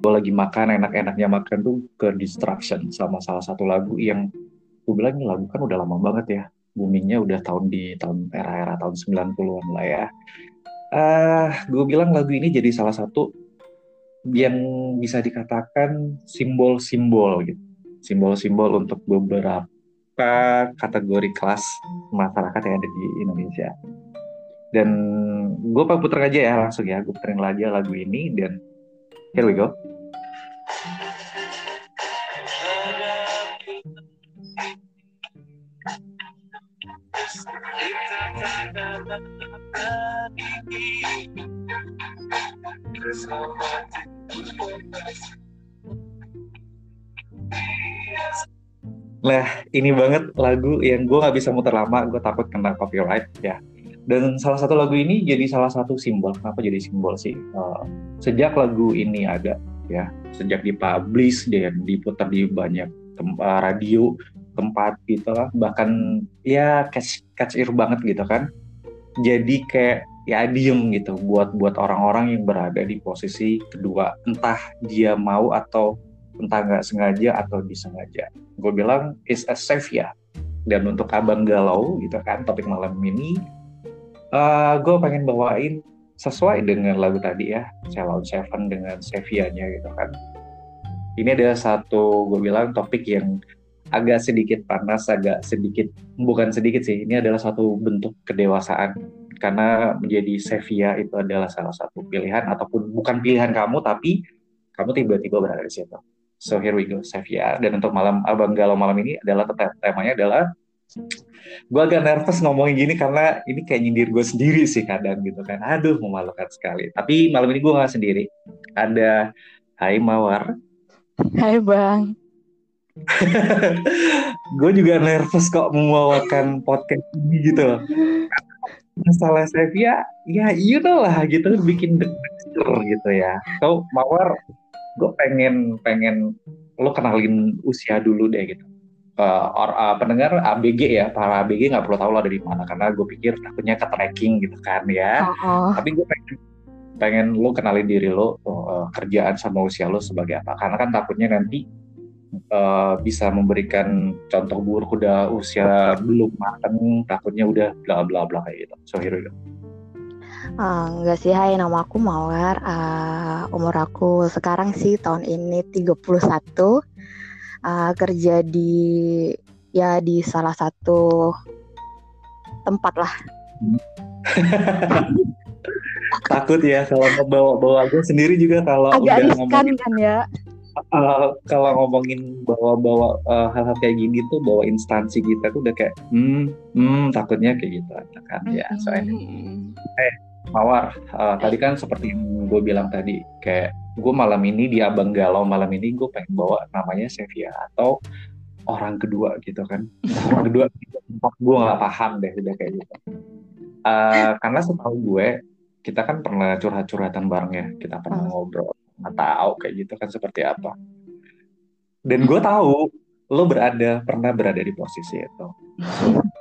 gue lagi makan enak-enaknya makan tuh ke distraction sama salah satu lagu yang gue bilang ini lagu kan udah lama banget ya boomingnya udah tahun di tahun era-era tahun 90-an lah ya. Uh, gue bilang lagu ini jadi salah satu yang bisa dikatakan simbol-simbol gitu. Simbol-simbol untuk beberapa kategori kelas masyarakat yang ada di Indonesia. Dan gue puter aja ya langsung ya gue puterin lagi lagu ini dan here we go Nah, ini banget lagu yang gue nggak bisa muter lama, gue takut kena copyright ya. Dan salah satu lagu ini jadi salah satu simbol. Kenapa jadi simbol sih? Uh, sejak lagu ini ada, ya, sejak dipublish dan diputar di banyak tempat radio, tempat gitu lah, bahkan ya catch catch ear banget gitu kan. Jadi kayak ya diem gitu buat buat orang-orang yang berada di posisi kedua, entah dia mau atau entah nggak sengaja atau disengaja. Gue bilang is a safe ya. Dan untuk abang galau gitu kan topik malam ini, uh, eh, gue pengen bawain sesuai dengan lagu tadi ya, Ceylon Seven dengan Sevia-nya gitu kan. Ini ada satu gue bilang topik yang agak sedikit panas, agak sedikit bukan sedikit sih. Ini adalah satu bentuk kedewasaan karena menjadi Sevia itu adalah salah satu pilihan ataupun bukan pilihan kamu tapi kamu tiba-tiba berada di situ. So here we go, Sevilla. Dan untuk malam Abang Galau malam ini adalah temanya adalah gue agak nervous ngomongin gini karena ini kayak nyindir gue sendiri sih kadang gitu kan. Aduh memalukan sekali. Tapi malam ini gue gak sendiri. Ada Hai Mawar. Hai Bang. gue juga nervous kok membawakan podcast ini gitu loh. Masalah Sevilla, ya you know lah gitu bikin deg gitu ya. So Mawar gue pengen pengen lo kenalin usia dulu deh gitu uh, or, uh, pendengar ABG ya para ABG nggak perlu tahu lo dari mana karena gue pikir takutnya ke tracking gitu kan ya uh -oh. tapi gue pengen pengen lo kenalin diri lo uh, kerjaan sama usia lo sebagai apa karena kan takutnya nanti uh, bisa memberikan contoh buruk udah usia belum matang takutnya udah bla bla bla kayak gitu so here we go Uh, enggak sih, hai nama aku Mawar. Uh, umur aku sekarang sih tahun ini 31. Uh, kerja di ya di salah satu tempat lah. Takut ya kalau bawa-bawa gue sendiri juga kalau Agak udah ngomongin kan ya. Uh, kalau ngomongin bawa-bawa uh, hal-hal kayak gini tuh bawa instansi kita tuh udah kayak hmm hmm takutnya kayak gitu kan ya soalnya eh Mawar, uh, tadi kan seperti yang gue bilang tadi, kayak gue malam ini di Abang Galau malam ini gue pengen bawa namanya Sevia atau orang kedua gitu kan. Orang kedua gue nggak paham deh udah kayak gitu. Uh, karena setahu gue kita kan pernah curhat-curhatan bareng ya, kita pernah hmm. ngobrol, nggak tahu kayak gitu kan seperti apa. Dan gue tahu lo berada pernah berada di posisi itu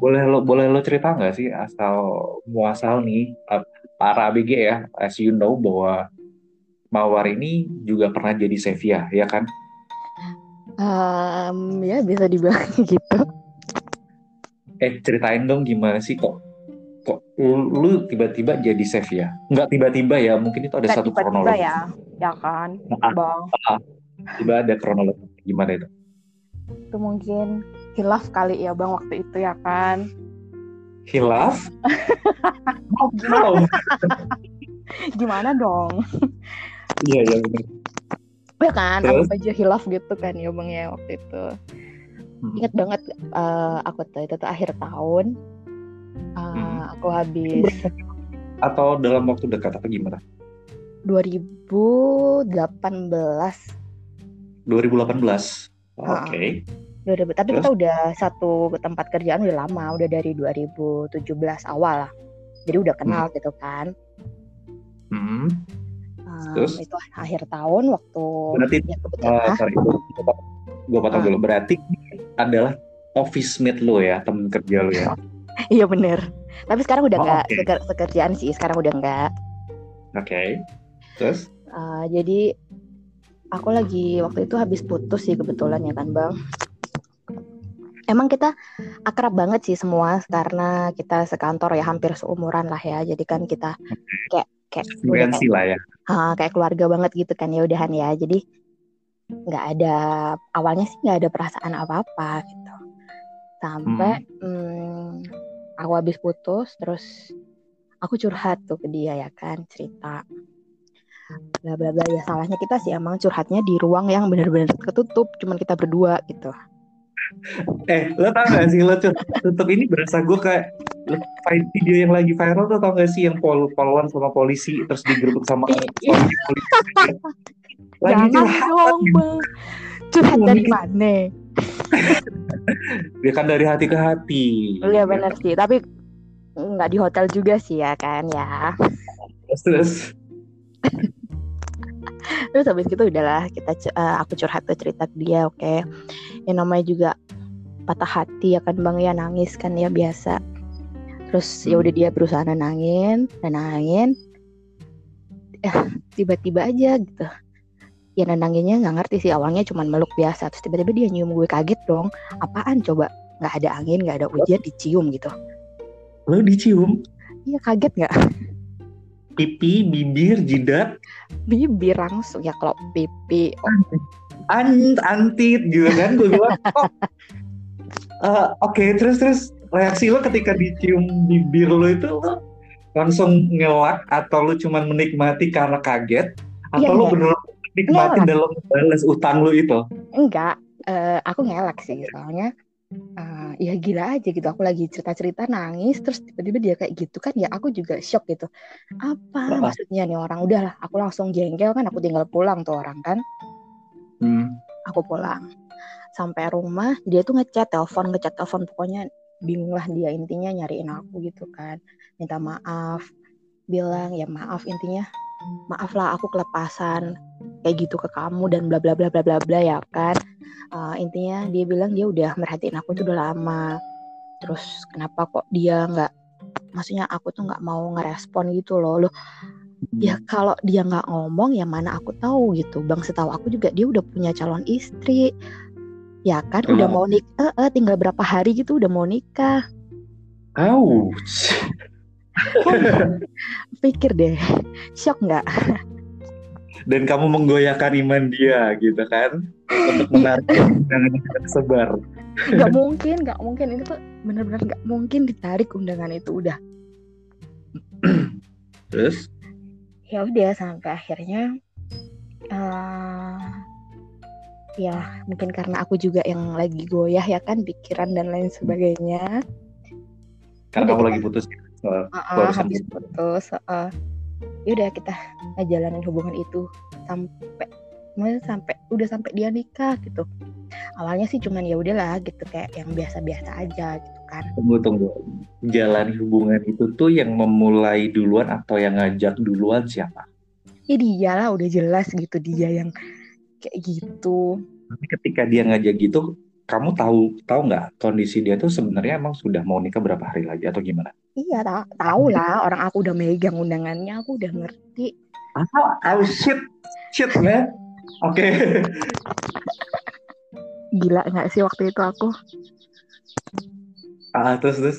boleh lo boleh lo cerita nggak sih asal muasal nih para ABG ya as you know bahwa Mawar ini juga pernah jadi Sevia ya kan? Um, ya bisa dibilang gitu. Eh ceritain dong gimana sih kok kok lu tiba-tiba jadi Sevia nggak tiba-tiba ya mungkin itu ada Nggak satu tiba -tiba kronologi. ya ya kan nah, bang. ah, tiba ada kronologi gimana itu? Itu mungkin hilaf kali ya bang waktu itu ya kan? Hilaf? Gimana gimana dong? Iya iya benar ya kan Terus? aku aja hilaf gitu kan ya bang ya waktu itu. Hmm. ingat banget uh, aku tuh itu tuh akhir tahun uh, hmm. aku habis atau dalam waktu dekat atau gimana? 2018 2018 oke. Okay udah tapi kita udah satu tempat kerjaan udah lama udah dari 2017 awal lah jadi udah kenal hmm. gitu kan hmm. Um, Terus? itu akhir tahun waktu berarti ya, uh, sorry, gue potong uh. dulu berarti adalah office mate lo ya temen kerja lo ya iya bener tapi sekarang udah nggak oh, okay. sekerjaan sih sekarang udah nggak oke okay. terus uh, jadi aku lagi waktu itu habis putus sih kebetulan ya kan bang emang kita akrab banget sih semua karena kita sekantor ya hampir seumuran lah ya. Jadi kan kita kayak kayak udah kayak, lah ya. Ah, kayak keluarga banget gitu kan ya udahan ya. Jadi nggak ada awalnya sih nggak ada perasaan apa apa gitu. Sampai hmm. Hmm, aku habis putus terus aku curhat tuh ke dia ya kan cerita. Bla bla bla. Ya salahnya kita sih emang curhatnya di ruang yang benar-benar ketutup cuman kita berdua gitu eh lo tau gak sih lo tutup ini berasa gue kayak video yang lagi viral tuh tau gak sih yang pol poluan sama polisi terus digerebek sama polisi. Lagi Jangan dong curhat dari mana? Dia kan dari hati ke hati. Iya benar sih. Tapi nggak di hotel juga sih ya kan ya. Terus terus terus habis itu udahlah kita uh, aku curhat ke cerita ke dia oke. Okay. yang namanya juga patah hati ya kan bang ya nangis kan ya biasa. Terus ya udah dia berusaha nenangin nenangin. Ya tiba-tiba aja gitu. Ya nenanginnya nggak ngerti sih awalnya cuman meluk biasa terus tiba-tiba dia nyium gue kaget dong. Apaan coba? Nggak ada angin nggak ada hujan dicium gitu. Lo dicium? Iya kaget nggak pipi bibir jidat bibir langsung ya kalau pipi oh. ant antit gitu kan gue bilang oh. uh, oke okay, terus terus reaksi lo ketika dicium bibir lo itu lo langsung ngelak atau lo cuma menikmati karena kaget atau iya, lo iya. bener nikmatin dalam balas utang lo itu enggak uh, aku ngelak sih soalnya uh, ya gila aja gitu. Aku lagi cerita-cerita nangis terus tiba-tiba dia kayak gitu kan ya aku juga shock gitu. Apa oh. maksudnya nih orang? Udahlah aku langsung jengkel kan aku tinggal pulang tuh orang kan. Hmm. aku pulang. Sampai rumah dia tuh ngechat telepon ngechat telepon. Pokoknya bingung lah dia intinya nyariin aku gitu kan. Minta maaf. Bilang ya maaf intinya. Maaf lah aku kelepasan. Kayak gitu ke kamu dan bla bla bla bla bla bla ya kan uh, intinya dia bilang dia udah merhatiin aku tuh udah lama. Terus kenapa kok dia nggak maksudnya aku tuh nggak mau ngerespon gitu loh. Loh ya hmm. kalau dia nggak ngomong ya mana aku tahu gitu. Bang setahu aku juga dia udah punya calon istri. Ya kan udah mau nikah eh, eh, tinggal berapa hari gitu udah mau nikah. Ouch. pikir deh shock nggak dan kamu menggoyahkan iman dia gitu kan? Untuk menarik undangan yang tersebar. Nggak mungkin nggak mungkin. Ini tuh benar-benar nggak mungkin ditarik undangan itu udah. Terus? Ya udah sampai akhirnya uh, ya mungkin karena aku juga yang lagi goyah ya kan pikiran dan lain sebagainya. Karena kamu lagi putus uh, uh, habis putus uh, ya udah kita ngejalanin hubungan itu sampai sampai udah sampai dia nikah gitu. Awalnya sih cuman ya udahlah gitu kayak yang biasa-biasa aja gitu kan. Tunggu tunggu. Jalan hubungan itu tuh yang memulai duluan atau yang ngajak duluan siapa? Ya dia lah udah jelas gitu dia yang kayak gitu. Tapi ketika dia ngajak gitu kamu tahu tahu nggak kondisi dia tuh sebenarnya emang sudah mau nikah berapa hari lagi atau gimana Iya, ta tahu lah. Orang aku udah megang undangannya, aku udah ngerti. Ah, oh shit, shit man. Oke. Okay. Gila nggak sih waktu itu aku? Ah, terus terus.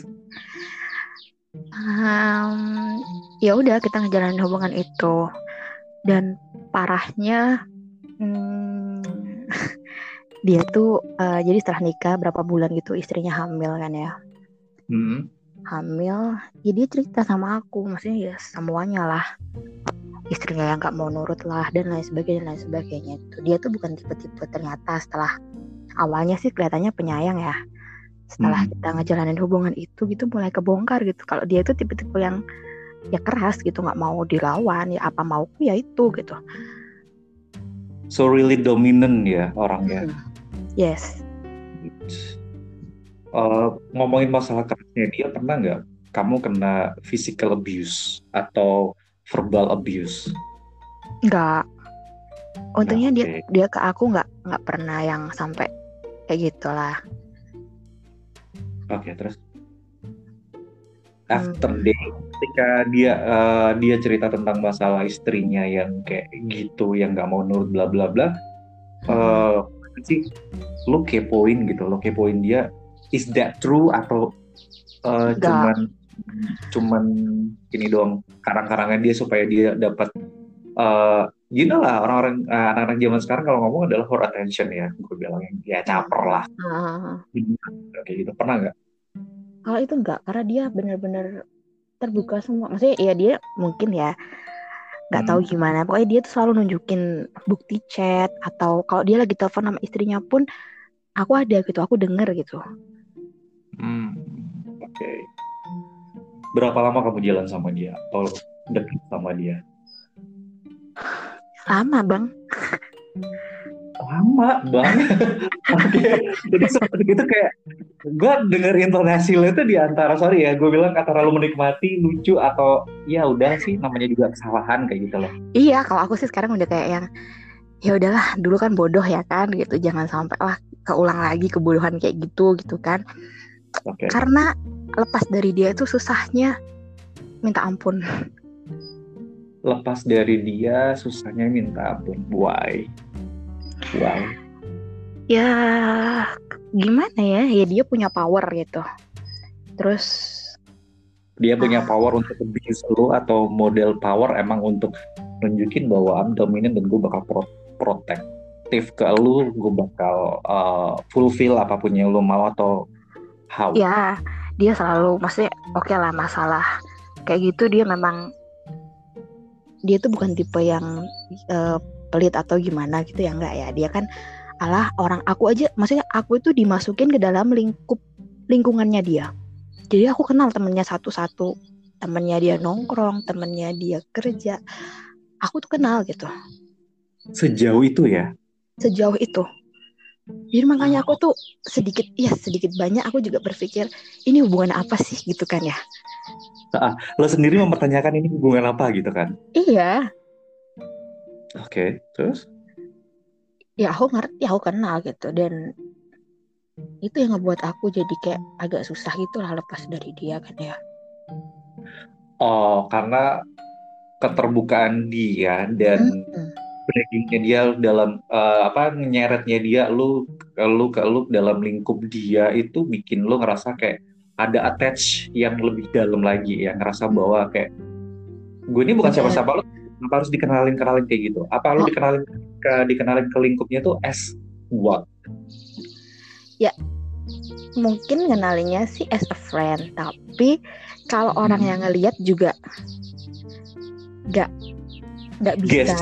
Um, ya udah kita ngejalanin hubungan itu dan parahnya hmm, dia tuh uh, jadi setelah nikah berapa bulan gitu istrinya hamil kan ya. Hmm hamil ya dia cerita sama aku maksudnya ya semuanya lah. Istrinya yang gak mau nurut lah dan lain sebagainya dan lain sebagainya. Itu dia tuh bukan tipe-tipe ternyata setelah awalnya sih kelihatannya penyayang ya. Setelah hmm. kita ngejalanin hubungan itu gitu mulai kebongkar gitu. Kalau dia itu tipe-tipe yang ya keras gitu nggak mau dilawan ya apa mauku ya itu gitu. So really dominant ya orangnya. Hmm. Yes uh, ngomongin masalah kerasnya dia pernah nggak kamu kena physical abuse atau verbal abuse? Nggak. Untungnya nah, okay. dia dia ke aku nggak nggak pernah yang sampai kayak gitulah. Oke okay, terus after day ketika dia uh, dia cerita tentang masalah istrinya yang kayak gitu yang nggak mau nurut bla bla bla uh, sih lu kepoin gitu lo kepoin dia is that true atau uh, cuman cuman ini doang karang-karangan dia supaya dia dapat uh, you know lah orang-orang uh, anak-anak zaman sekarang kalau ngomong adalah for attention ya gue bilang ya caper lah. Uh. kayak gitu pernah nggak? Kalau itu enggak karena dia benar-benar terbuka semua. Maksudnya ya dia mungkin ya nggak hmm. tahu gimana pokoknya dia tuh selalu nunjukin bukti chat atau kalau dia lagi telepon sama istrinya pun aku ada gitu aku denger gitu hmm. oke okay. berapa lama kamu jalan sama dia atau dekat sama dia lama bang lama banget. Oke, jadi seperti itu kayak gue denger intonasi lo itu di antara sorry ya, gue bilang antara lo menikmati, lucu atau ya udah sih namanya juga kesalahan kayak gitu loh. Iya, kalau aku sih sekarang udah kayak yang ya udahlah dulu kan bodoh ya kan gitu jangan sampai lah keulang lagi kebodohan kayak gitu gitu kan okay. karena lepas dari dia itu susahnya minta ampun lepas dari dia susahnya minta ampun why Wow. Ya gimana ya? Ya dia punya power gitu. Terus dia punya uh, power untuk abuse lu atau model power emang untuk nunjukin bahwa I'm dominant dan gue bakal pro protektif ke lu, gue bakal uh, fulfill apa pun yang lu mau atau how? Ya, dia selalu maksudnya oke okay lah masalah kayak gitu dia memang dia tuh bukan tipe yang uh, pelit atau gimana gitu ya enggak ya. Dia kan alah orang aku aja maksudnya aku itu dimasukin ke dalam lingkup lingkungannya dia. Jadi aku kenal temennya satu-satu. Temennya dia nongkrong temennya dia kerja. Aku tuh kenal gitu. Sejauh itu ya? Sejauh itu. Jadi makanya aku tuh sedikit ya sedikit banyak aku juga berpikir ini hubungan apa sih? gitu kan ya. Lo sendiri mempertanyakan ini hubungan apa gitu kan? Iya Oke, okay, terus? Ya aku ngerti, aku kenal gitu dan itu yang ngebuat aku jadi kayak agak susah gitu lah lepas dari dia kan ya. Oh, karena keterbukaan dia dan hmm. dia dalam uh, apa nyeretnya dia lu lu ke lu dalam lingkup dia itu bikin lu ngerasa kayak ada attach yang lebih dalam lagi ya ngerasa bahwa kayak gue ini bukan siapa-siapa lu Kenapa harus dikenalin kenalin kayak gitu? Apa lu oh. dikenalin ke dikenalin ke lingkupnya tuh as what? Ya mungkin kenalinya sih as a friend, tapi kalau hmm. orang yang ngelihat juga nggak nggak bisa.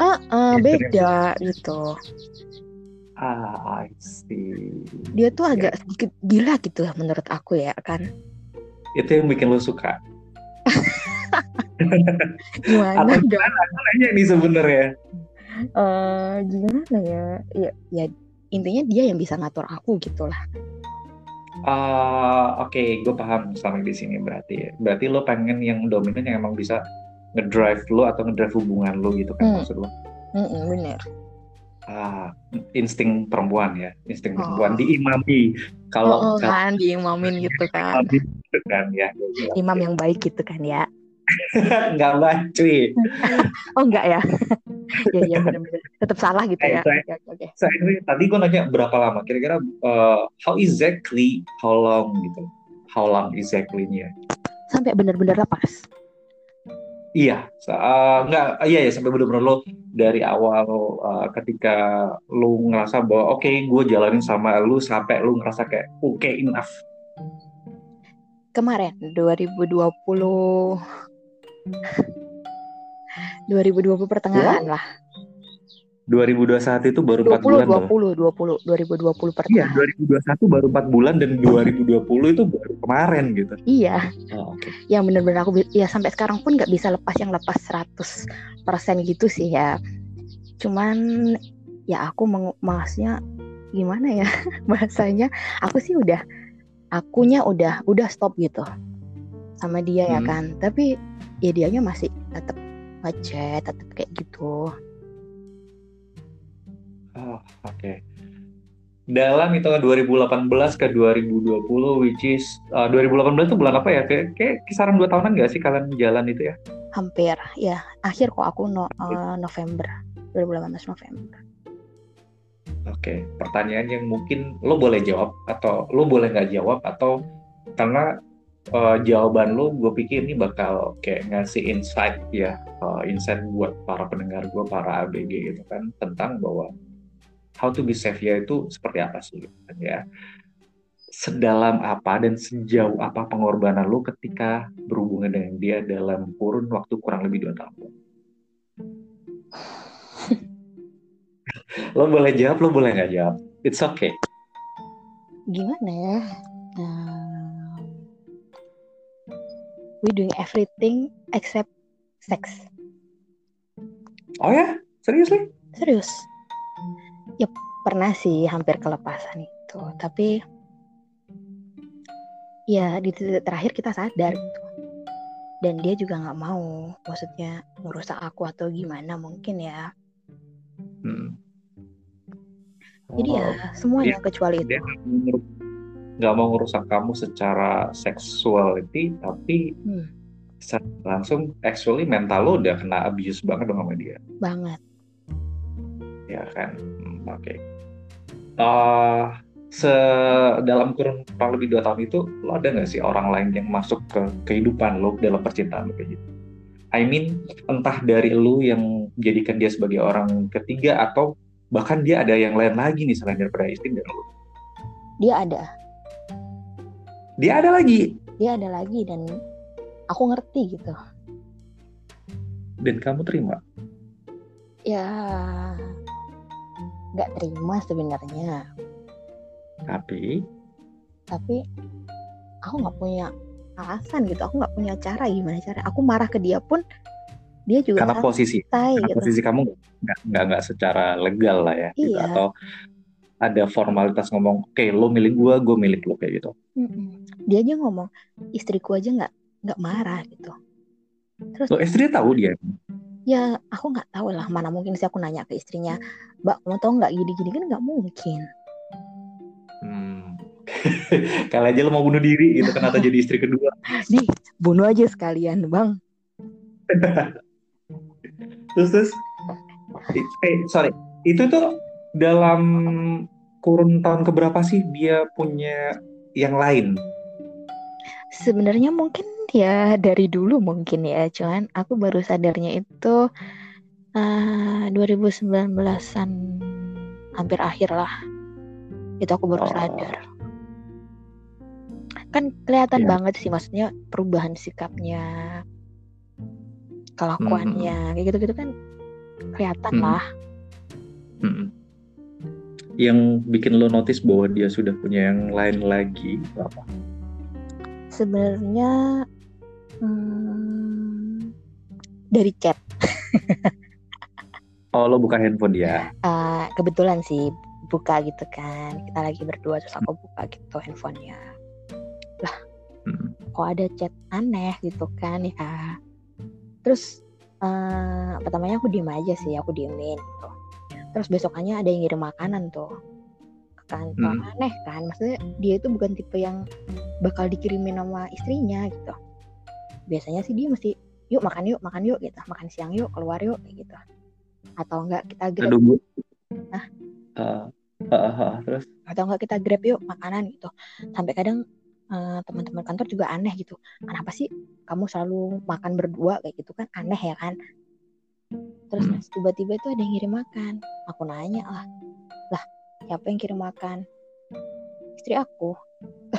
Uh, uh, beda gitu. Ah, I see. Dia tuh agak yeah. sedikit gila gitu menurut aku ya kan. Itu yang bikin lu suka. gimana Atau gimana? Nanya nih sebenarnya. Uh, gimana ya? Ya ya intinya dia yang bisa ngatur aku gitulah. Uh, oke okay, gue paham sampai di sini berarti berarti lo pengen yang dominan yang emang bisa ngedrive lo atau ngedrive hubungan lo gitu kan hmm. maksud lo mm -mm, bener. Ah insting perempuan ya. Insting oh. perempuan diimami. Kalau oh, oh, kan diimamin gitu kan. gitu kan ya. Imam yang baik gitu kan ya enggak cuy. oh enggak ya? ya ya benar-benar. Tetap salah gitu ya. Saya, okay, okay. ini tadi gue nanya berapa lama? Kira-kira uh, how exactly how long gitu? How long exactly-nya? Sampai benar-benar lepas. Iya, uh, enggak, iya ya sampai benar-benar lo dari awal uh, ketika lo ngerasa bahwa oke okay, gue jalanin sama lo sampai lo ngerasa kayak oke okay, enough. Kemarin 2020 2020 pertengahan ya? lah. 2021 itu baru 20, 4 bulan 20, loh. 20, 20, 20 pertengahan. Iya, 2021 baru 4 bulan dan 2020 itu baru kemarin gitu. Iya. Oh, okay. Yang benar-benar aku ya sampai sekarang pun nggak bisa lepas yang lepas 100% gitu sih ya. Cuman ya aku maksudnya gimana ya bahasanya aku sih udah akunya udah udah stop gitu sama dia ya hmm. ya kan tapi ya dianya masih tetap ngechat tetap kayak gitu. Oh oke. Okay. dalam itu 2018 ke 2020 which is uh, 2018 itu bulan apa ya? Kayak, kayak kisaran dua tahunan gak sih kalian jalan itu ya? Hampir ya. Akhir kok aku no, uh, November. 2018 November. Oke, pertanyaan yang mungkin lo boleh jawab atau lo boleh nggak jawab atau karena uh, jawaban lo gue pikir ini bakal kayak ngasih insight ya uh, insight buat para pendengar gue para ABG gitu kan tentang bahwa how to be safe ya itu seperti apa sih gitu kan ya. Sedalam apa dan sejauh apa pengorbanan lo ketika berhubungan dengan dia dalam kurun waktu kurang lebih dua tahun? Lo boleh jawab lo boleh nggak jawab? It's okay. Gimana ya? Um, we doing everything except sex. Oh ya? Seriously serius. Ya pernah sih hampir kelepasan itu. Tapi ya di titik terakhir kita sadar gitu. Dan dia juga nggak mau. Maksudnya merusak aku atau gimana mungkin ya. Hmm. jadi ya semuanya dia, kecuali dia itu nggak mau ngerusak kamu secara seksuality tapi hmm. langsung actually mental lo udah kena abuse banget dong sama dia. Banget. Ya kan? Hmm, oke. Okay. uh, se dalam kurun kurang lebih dua tahun itu lo ada nggak sih orang lain yang masuk ke kehidupan lo dalam percintaan lo kayak gitu? I mean entah dari lo yang menjadikan dia sebagai orang ketiga atau bahkan dia ada yang lain lagi nih selain daripada istri dan lo. Dia ada dia ada lagi dia ada lagi dan aku ngerti gitu dan kamu terima ya nggak terima sebenarnya tapi tapi aku nggak punya alasan gitu aku nggak punya cara gimana cara aku marah ke dia pun dia juga karena posisi karena gitu. posisi kamu nggak nggak nggak secara legal lah ya gitu. iya. gitu. atau ada formalitas ngomong oke okay, lo milik gue gue milik lo kayak gitu. Dia aja ngomong istriku aja nggak nggak marah gitu. Terus lo istri tahu dia? Ya aku nggak tahu lah mana mungkin sih aku nanya ke istrinya mbak mau tau nggak gini-gini? Kan nggak mungkin. Kali aja lo mau bunuh diri gitu kan atau jadi istri kedua. Nih, bunuh aja sekalian, Bang. terus terus? Eh sorry, itu tuh dalam kurun tahun keberapa sih dia punya yang lain? Sebenarnya mungkin ya dari dulu mungkin ya, cuman aku baru sadarnya itu uh, 2019-an hampir akhir lah. Itu aku baru oh. sadar kan kelihatan yeah. banget sih maksudnya perubahan sikapnya kelakuannya hmm. kayak gitu-gitu kan kelihatan hmm. lah hmm. Yang bikin lo notice bahwa dia sudah punya yang lain lagi apa? Sebenarnya hmm, dari chat. Oh lo buka handphone dia? Uh, kebetulan sih buka gitu kan. Kita lagi berdua terus aku buka gitu handphonenya. Lah hmm. kok ada chat aneh gitu kan ya. Terus uh, pertamanya aku diem aja sih aku diemin gitu terus besokannya ada yang ngirim makanan tuh ke kantor. Hmm. aneh kan maksudnya dia itu bukan tipe yang bakal dikirimin sama istrinya gitu. Biasanya sih dia mesti yuk makan yuk makan yuk gitu. Makan siang yuk keluar yuk kayak gitu. Atau enggak kita grab Aduh, nah uh, uh, uh, terus? Atau enggak kita grab yuk makanan gitu. Sampai kadang uh, teman-teman kantor juga aneh gitu. Kenapa sih kamu selalu makan berdua? kayak gitu kan aneh ya kan terus hmm. tiba-tiba itu ada yang kirim makan. Aku nanya lah lah siapa yang kirim makan? Istri aku.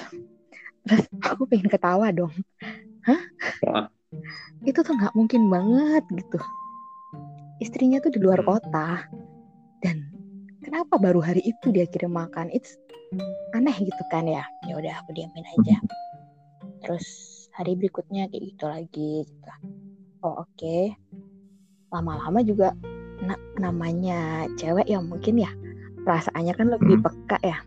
Terus aku pengen ketawa dong. Hah? Itu tuh nggak mungkin banget gitu. Istrinya tuh di luar hmm. kota. Dan kenapa baru hari itu dia kirim makan? It's aneh gitu kan ya? Ya udah aku diamin aja. Terus hari berikutnya kayak gitu lagi gitu. Oh oke. okay. Lama-lama juga na namanya cewek ya mungkin ya perasaannya kan lebih hmm. peka ya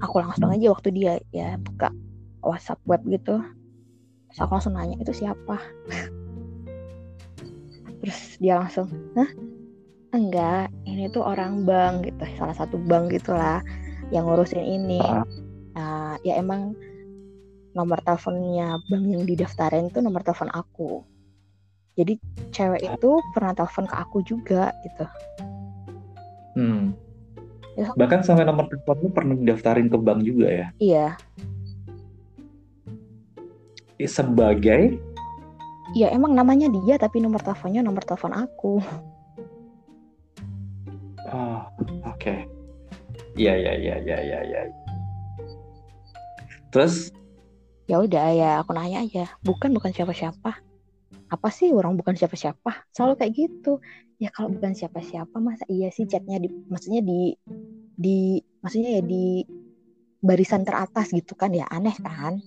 aku langsung aja waktu dia ya buka WhatsApp web gitu terus aku langsung nanya itu siapa terus dia langsung Hah? enggak ini tuh orang bank gitu salah satu bank gitulah yang ngurusin ini. Nah, ya emang nomor teleponnya bank yang didaftarin tuh nomor telepon aku jadi cewek itu pernah telepon ke aku juga gitu Hmm. Ya. Bahkan sampai nomor telepon lu pernah daftarin ke bank juga ya? iya Eh, Sebagai ya emang namanya dia tapi nomor teleponnya nomor telepon aku Oh, oke. Iya, iya, iya, iya, iya, iya. Terus, ya udah ya aku nanya aja bukan bukan siapa-siapa apa sih orang bukan siapa-siapa selalu kayak gitu ya kalau bukan siapa-siapa masa iya sih chatnya di maksudnya di di maksudnya ya di barisan teratas gitu kan ya aneh kan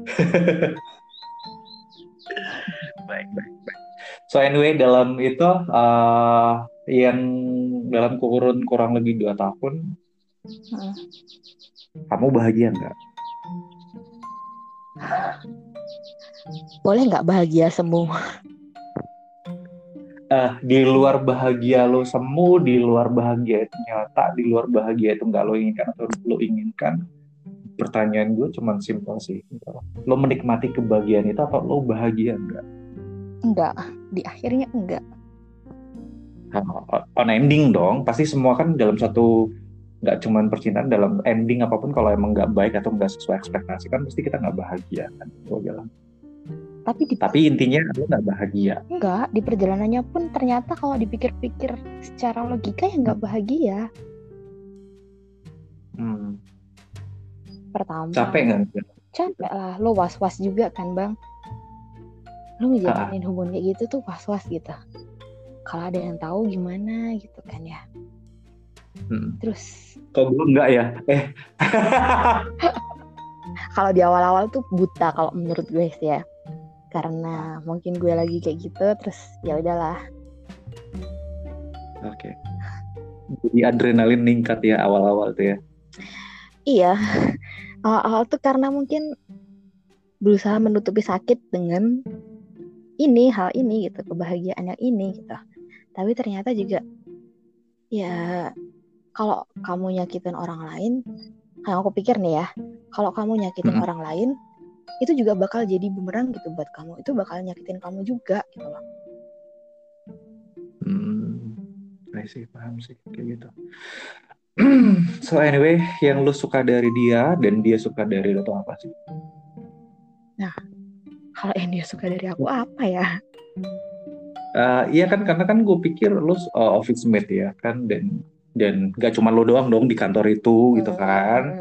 baik, baik, baik. So anyway, dalam itu eh, yang dalam kurun kurang lebih dua tahun, Heeh. kamu bahagia nggak? boleh nggak bahagia semua Eh, di luar bahagia lo semu, di luar bahagia itu nyata, di luar bahagia itu nggak lo inginkan atau lo inginkan. Pertanyaan gue cuman simpel sih. Lo menikmati kebahagiaan itu atau lo bahagia nggak? enggak di akhirnya enggak on ending dong pasti semua kan dalam satu nggak cuman percintaan dalam ending apa pun kalau emang nggak baik atau nggak sesuai ekspektasi kan pasti kita nggak bahagia kan gue bilang tapi di tapi intinya lo nggak bahagia. Enggak di perjalanannya pun ternyata kalau dipikir-pikir secara logika ya nggak bahagia. Hmm, pertama. Capek nggak? Capek lah lo was-was juga kan bang? Lo ngejalanin hubungan kayak gitu tuh was-was gitu. Kalau ada yang tahu gimana gitu kan ya. Hmm. terus kok gue nggak ya? Eh. Kalau di awal-awal tuh buta kalau menurut gue sih ya karena mungkin gue lagi kayak gitu terus ya udahlah. Oke. Jadi adrenalin meningkat ya awal-awal tuh ya? Iya. Awal-awal tuh karena mungkin berusaha menutupi sakit dengan ini hal ini gitu kebahagiaan yang ini gitu. Tapi ternyata juga ya kalau kamu nyakitin orang lain yang aku pikir nih ya kalau kamu nyakitin Mm-mm. orang lain itu juga bakal jadi bumerang gitu buat kamu itu bakal nyakitin kamu juga gitu loh Hmm, I see, paham sih kayak gitu. so anyway, yang lu suka dari dia dan dia suka dari lu tuh apa sih? kalau yang dia suka dari aku apa ya Eh, iya kan karena kan gue pikir lu uh, office mate ya kan dan dan gak cuma lu doang dong di kantor itu gitu kan.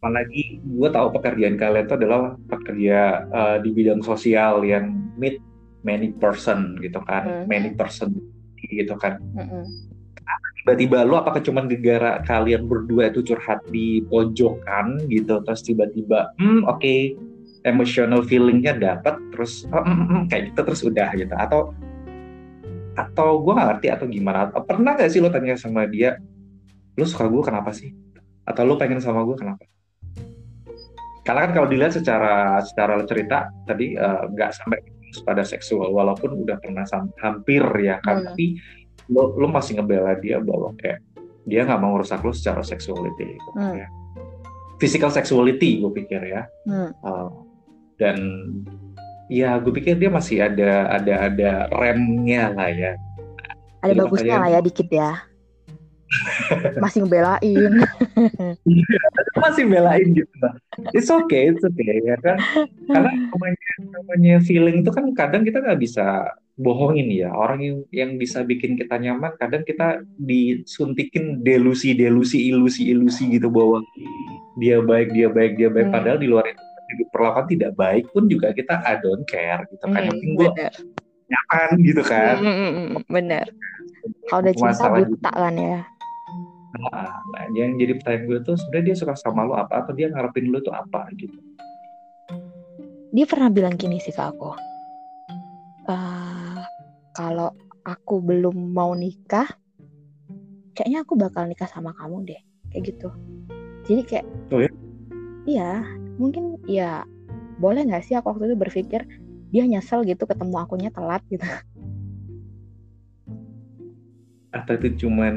Apalagi gue tahu pekerjaan kalian itu adalah pekerja uh, di bidang sosial yang meet many person gitu kan, Mhm. many person gitu kan. Mm-mm. tiba-tiba lu apakah cuma gara kalian berdua itu curhat di pojokan gitu terus tiba-tiba hmm oke emotional feelingnya dapat terus oh, mm, mm, kayak gitu terus udah gitu atau atau gue nggak ngerti atau gimana Atau pernah gak sih lo tanya sama dia lu suka gue kenapa sih atau lu pengen sama gue kenapa karena kan kalau dilihat secara secara cerita tadi eh, nggak sampai pada seksual walaupun udah pernah hampir ya kan Hmm. tapi lo lo masih ngebela dia bahwa kayak dia nggak mau merusak lo secara sexuality gitu Hmm. ya. physical sexuality gue pikir ya Hmm. Uh, dan ya gue pikir dia masih ada ada ada remnya lah ya ada Jadi bagusnya makanya- lah ya dikit ya masih ngebelain. Masih belain gitu lah it's okay it's okay ya kan? Karena namanya namanya feeling itu kan kadang kita nggak bisa bohongin ya. Orang yang yang bisa bikin kita nyaman kadang kita disuntikin delusi delusi ilusi ilusi gitu bahwa dia baik dia baik dia baik. Hmm. padahal di luar itu diperlakukan tidak baik pun juga kita I don't care gitu kan. Yang penting gue nyaman gitu kan. Hmm, hmm, hmm, hmm, bener. Kalau udah cinta buta kan ya Nah, nah, yang jadi pertanyaan gue tuh sebenarnya dia suka sama lo apa atau dia ngarepin lo tuh apa gitu. dia pernah bilang gini sih ke aku "Eh, kalau aku belum mau nikah kayaknya aku bakal nikah sama kamu deh kayak gitu jadi kayak Oh ya? iya mungkin ya boleh nggak sih aku waktu itu berpikir dia nyesel gitu ketemu akunya telat gitu atau itu cuman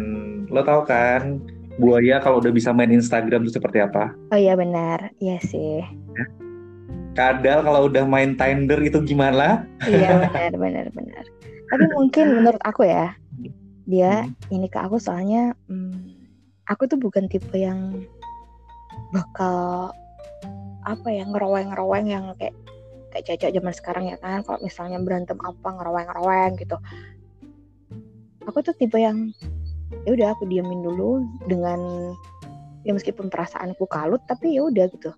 lo tau kan buaya kalau udah bisa main Instagram itu seperti apa? Oh iya benar, iya sih. Kadal kalau udah main Tinder itu gimana? Iya benar benar benar. Tapi mungkin menurut aku ya, dia hmm. ini ke aku soalnya hmm, aku tuh bukan tipe yang bakal apa ya ngeroweng-ngeroweng yang kayak kayak cacak zaman sekarang ya kan kalau misalnya berantem apa ngeroweng-ngeroweng gitu aku tuh tipe yang ya udah aku diamin dulu dengan ya meskipun perasaanku kalut tapi ya udah gitu.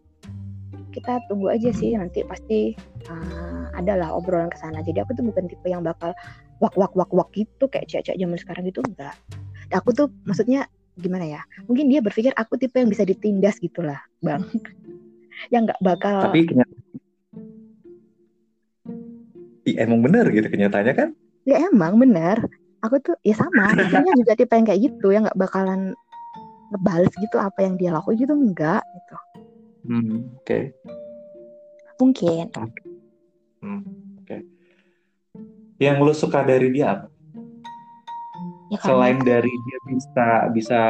Kita tunggu aja sih nanti pasti uh, adalah obrolan ke sana. Jadi aku tuh bukan tipe yang bakal wak wak wak wak gitu kayak cewek zaman sekarang gitu enggak. Aku tuh maksudnya gimana ya mungkin dia berpikir aku tipe yang bisa ditindas gitulah bang. Yang nggak bakal tapi kenyataan emang bener gitu kenyataannya kan? Ya emang bener aku tuh ya sama Maksudnya juga tipe yang kayak gitu yang nggak bakalan ngebales gitu apa yang dia lakuin gitu enggak gitu hmm, oke okay. mungkin hmm, oke okay. yang lo suka dari dia apa ya, selain kan? dari dia bisa bisa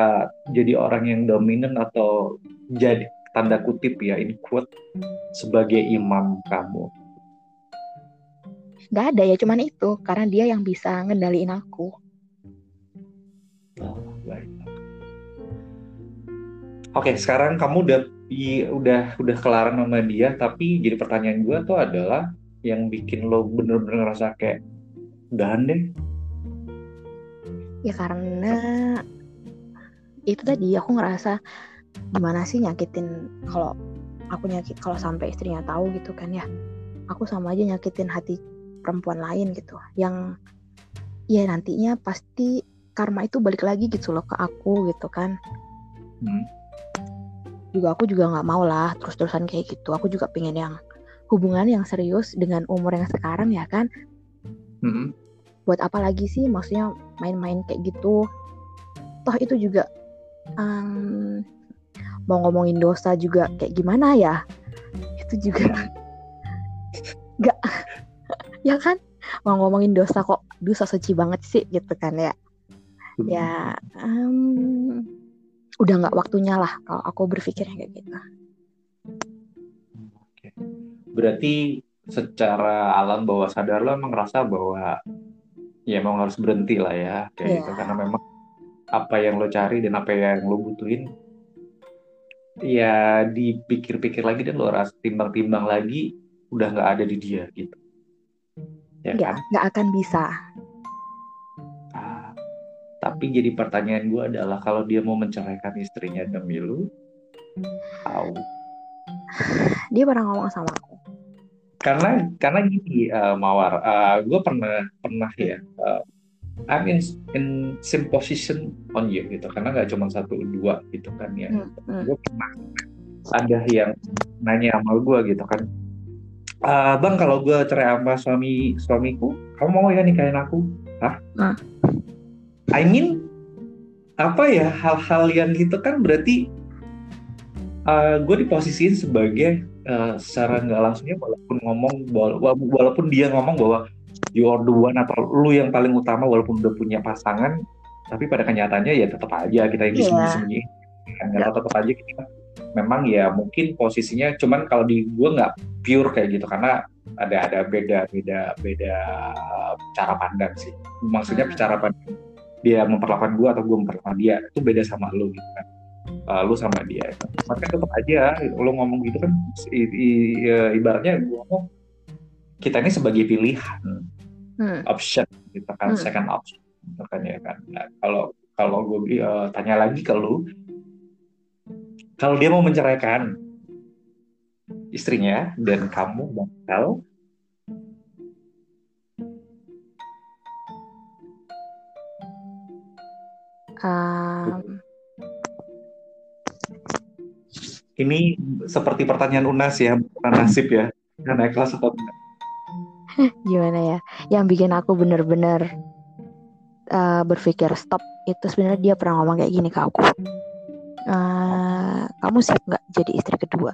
jadi orang yang dominan atau jadi tanda kutip ya ini quote sebagai imam kamu nggak ada ya cuman itu. Karena dia yang bisa ngendaliin aku. Oh, baik. Oke sekarang kamu udah udah udah kelaran sama dia tapi jadi pertanyaan gue tuh adalah yang bikin lo bener-bener ngerasa kayak udahan deh. Ya karena itu tadi aku ngerasa gimana sih nyakitin kalau aku nyakit kalau sampai istrinya tahu gitu kan ya. Aku sama aja nyakitin hati perempuan lain gitu. Yang ya nantinya pasti karma itu balik lagi gitu loh ke aku gitu kan. Hmm. juga aku juga nggak mau lah terus-terusan kayak gitu. Aku juga pengen yang hubungan yang serius dengan umur yang sekarang ya kan. Hmm. buat apa lagi sih? Maksudnya main-main kayak gitu. Toh itu juga um, mau ngomongin dosa juga kayak gimana ya? Itu juga nggak ya kan mau ngomongin dosa kok dosa suci banget sih gitu kan ya hmm. ya um, udah nggak waktunya lah kalau aku berpikir kayak gitu Oke. berarti secara alam bawah sadar lo emang ngerasa bahwa ya emang harus berhenti lah ya kayak yeah. gitu karena memang apa yang lo cari dan apa yang lo butuhin ya dipikir-pikir lagi dan lo rasa timbang-timbang lagi udah nggak ada di dia gitu ya nggak kan? nggak akan bisa ah, tapi jadi pertanyaan gue adalah kalau dia mau menceraikan istrinya demi lu tahu dia pernah ngomong sama aku karena karena gini uh, mawar uh, gue pernah pernah ya uh, I'm in in same position on you gitu karena nggak cuma satu dua gitu kan ya hmm, hmm. gue pernah ada yang nanya sama gue gitu kan uh, bang kalau gue cerai sama suami suamiku kamu mau ya nikahin aku hah nah. I mean apa ya hal-hal yang gitu kan berarti uh, gue diposisiin sebagai uh, secara nggak langsungnya walaupun ngomong walaupun dia ngomong bahwa you are the one atau lu yang paling utama walaupun udah punya pasangan tapi pada kenyataannya ya tetap aja kita yang disembunyi-sembunyi yeah. yeah. tetap aja kita memang ya mungkin posisinya cuman kalau di gue nggak pure kayak gitu karena ada ada beda beda beda cara pandang sih maksudnya hmm. cara pandang dia memperlakukan gue atau gue memperlakukan dia itu beda sama lu gitu kan uh, lu sama dia maka tetap aja lu ngomong gitu kan i, i, ya, ibaratnya gue ngomong kita ini sebagai pilihan hmm. option gitu kan hmm. second option gitu kan ya kan nah, kalau kalau gue uh, tanya lagi ke lu kalau dia mau menceraikan istrinya dan kamu bakal um... ini seperti pertanyaan Unas ya bukan nasib ya. Karena ikhlas atau enggak? Gimana ya? Yang bikin aku bener-bener uh, berpikir stop itu sebenarnya dia pernah ngomong kayak gini ke aku uh, kamu siap nggak jadi istri kedua?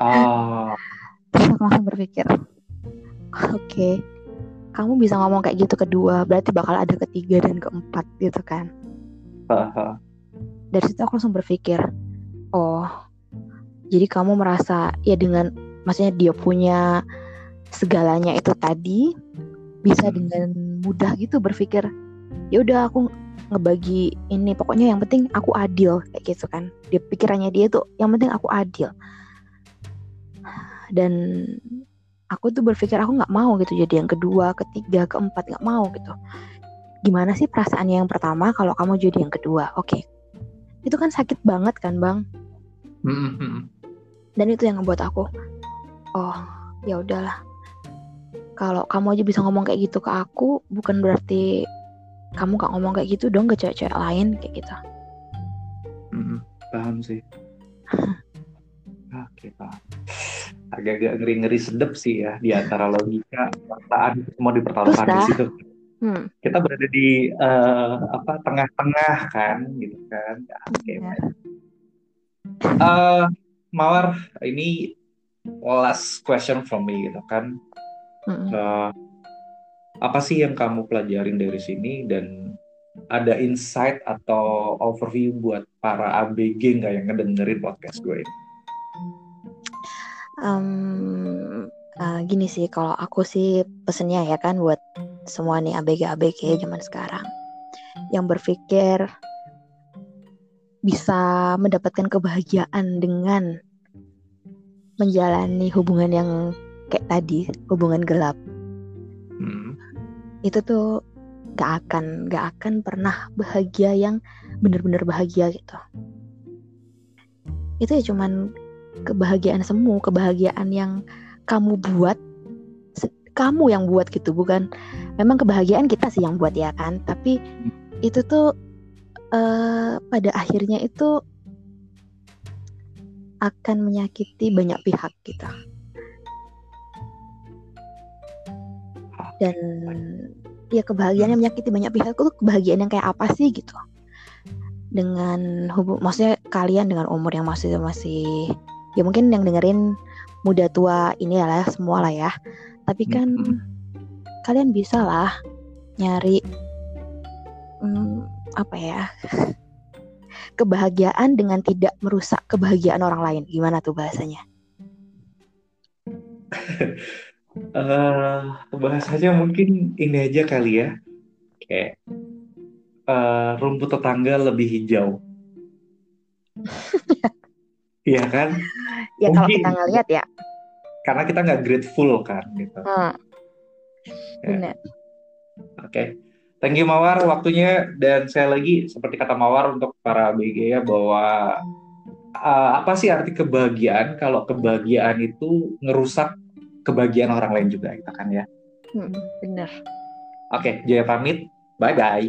Ah. Terus aku langsung berpikir, oke, okay, kamu bisa ngomong kayak gitu kedua berarti bakal ada ketiga dan keempat gitu kan dari situ aku langsung berpikir oh jadi kamu merasa ya dengan maksudnya dia punya segalanya itu tadi bisa hmm. dengan mudah gitu berpikir ya udah aku ngebagi ini. Pokoknya yang penting aku adil kayak gitu kan. Dia pikirannya dia tuh yang penting aku adil. Dan aku tuh berpikir aku nggak mau gitu jadi yang kedua ketiga keempat nggak mau gitu. Gimana sih perasaannya yang pertama kalau kamu jadi yang kedua? Oke. Okay. itu kan sakit banget kan bang? Mm-hmm. dan itu yang ngebuat aku oh ya udahlah. Kalau kamu aja bisa ngomong kayak gitu ke aku bukan berarti kamu gak ngomong kayak gitu dong ke cewek-cewek lain kayak gitu mm-hmm. paham sih oke paham agak-agak ngeri-ngeri sedep sih ya di antara logika perasaan semua dipertaruhkan di situ. Hmm. Kita berada di uh, apa tengah-tengah kan, gitu kan. Ya, Oke. Okay, ya. uh, Mawar, ini last question from me gitu kan. Hmm. Uh, apa sih yang kamu pelajarin dari sini dan ada insight atau overview buat para ABG nggak yang ngedengerin podcast gue ini? um, uh, gini sih kalau aku sih pesennya ya kan buat semua nih ABG ABG zaman sekarang yang berpikir bisa mendapatkan kebahagiaan dengan menjalani hubungan yang kayak tadi hubungan gelap. Itu tuh gak akan gak akan pernah bahagia yang bener-bener bahagia gitu. Itu ya cuman kebahagiaan semu, kebahagiaan yang kamu buat kamu yang buat gitu bukan memang kebahagiaan kita sih yang buat ya kan tapi itu tuh uh, pada akhirnya itu akan menyakiti banyak pihak gitu dan ya kebahagiaan yang menyakiti banyak pihak. Itu kebahagiaan yang kayak apa sih gitu? Dengan hubung maksudnya kalian dengan umur yang masih masih ya mungkin yang dengerin muda tua ini lah semua lah ya. Tapi kan hmm. kalian bisa lah nyari hmm, apa ya kebahagiaan dengan tidak merusak kebahagiaan orang lain. Gimana tuh bahasanya uh, bahasanya mungkin ini aja kali ya kayak uh, rumput tetangga lebih hijau Iya kan? ya kalau kita ngeliat ya. Karena kita nggak grateful kan gitu. Hmm. Ya. Oke. Okay. Thank you Mawar waktunya dan saya lagi seperti kata Mawar untuk para BG ya bahwa uh, apa sih arti kebahagiaan kalau kebahagiaan itu ngerusak kebahagiaan orang lain juga kita gitu kan ya. Hmm, benar. Oke, okay, Jaya pamit. Bye bye.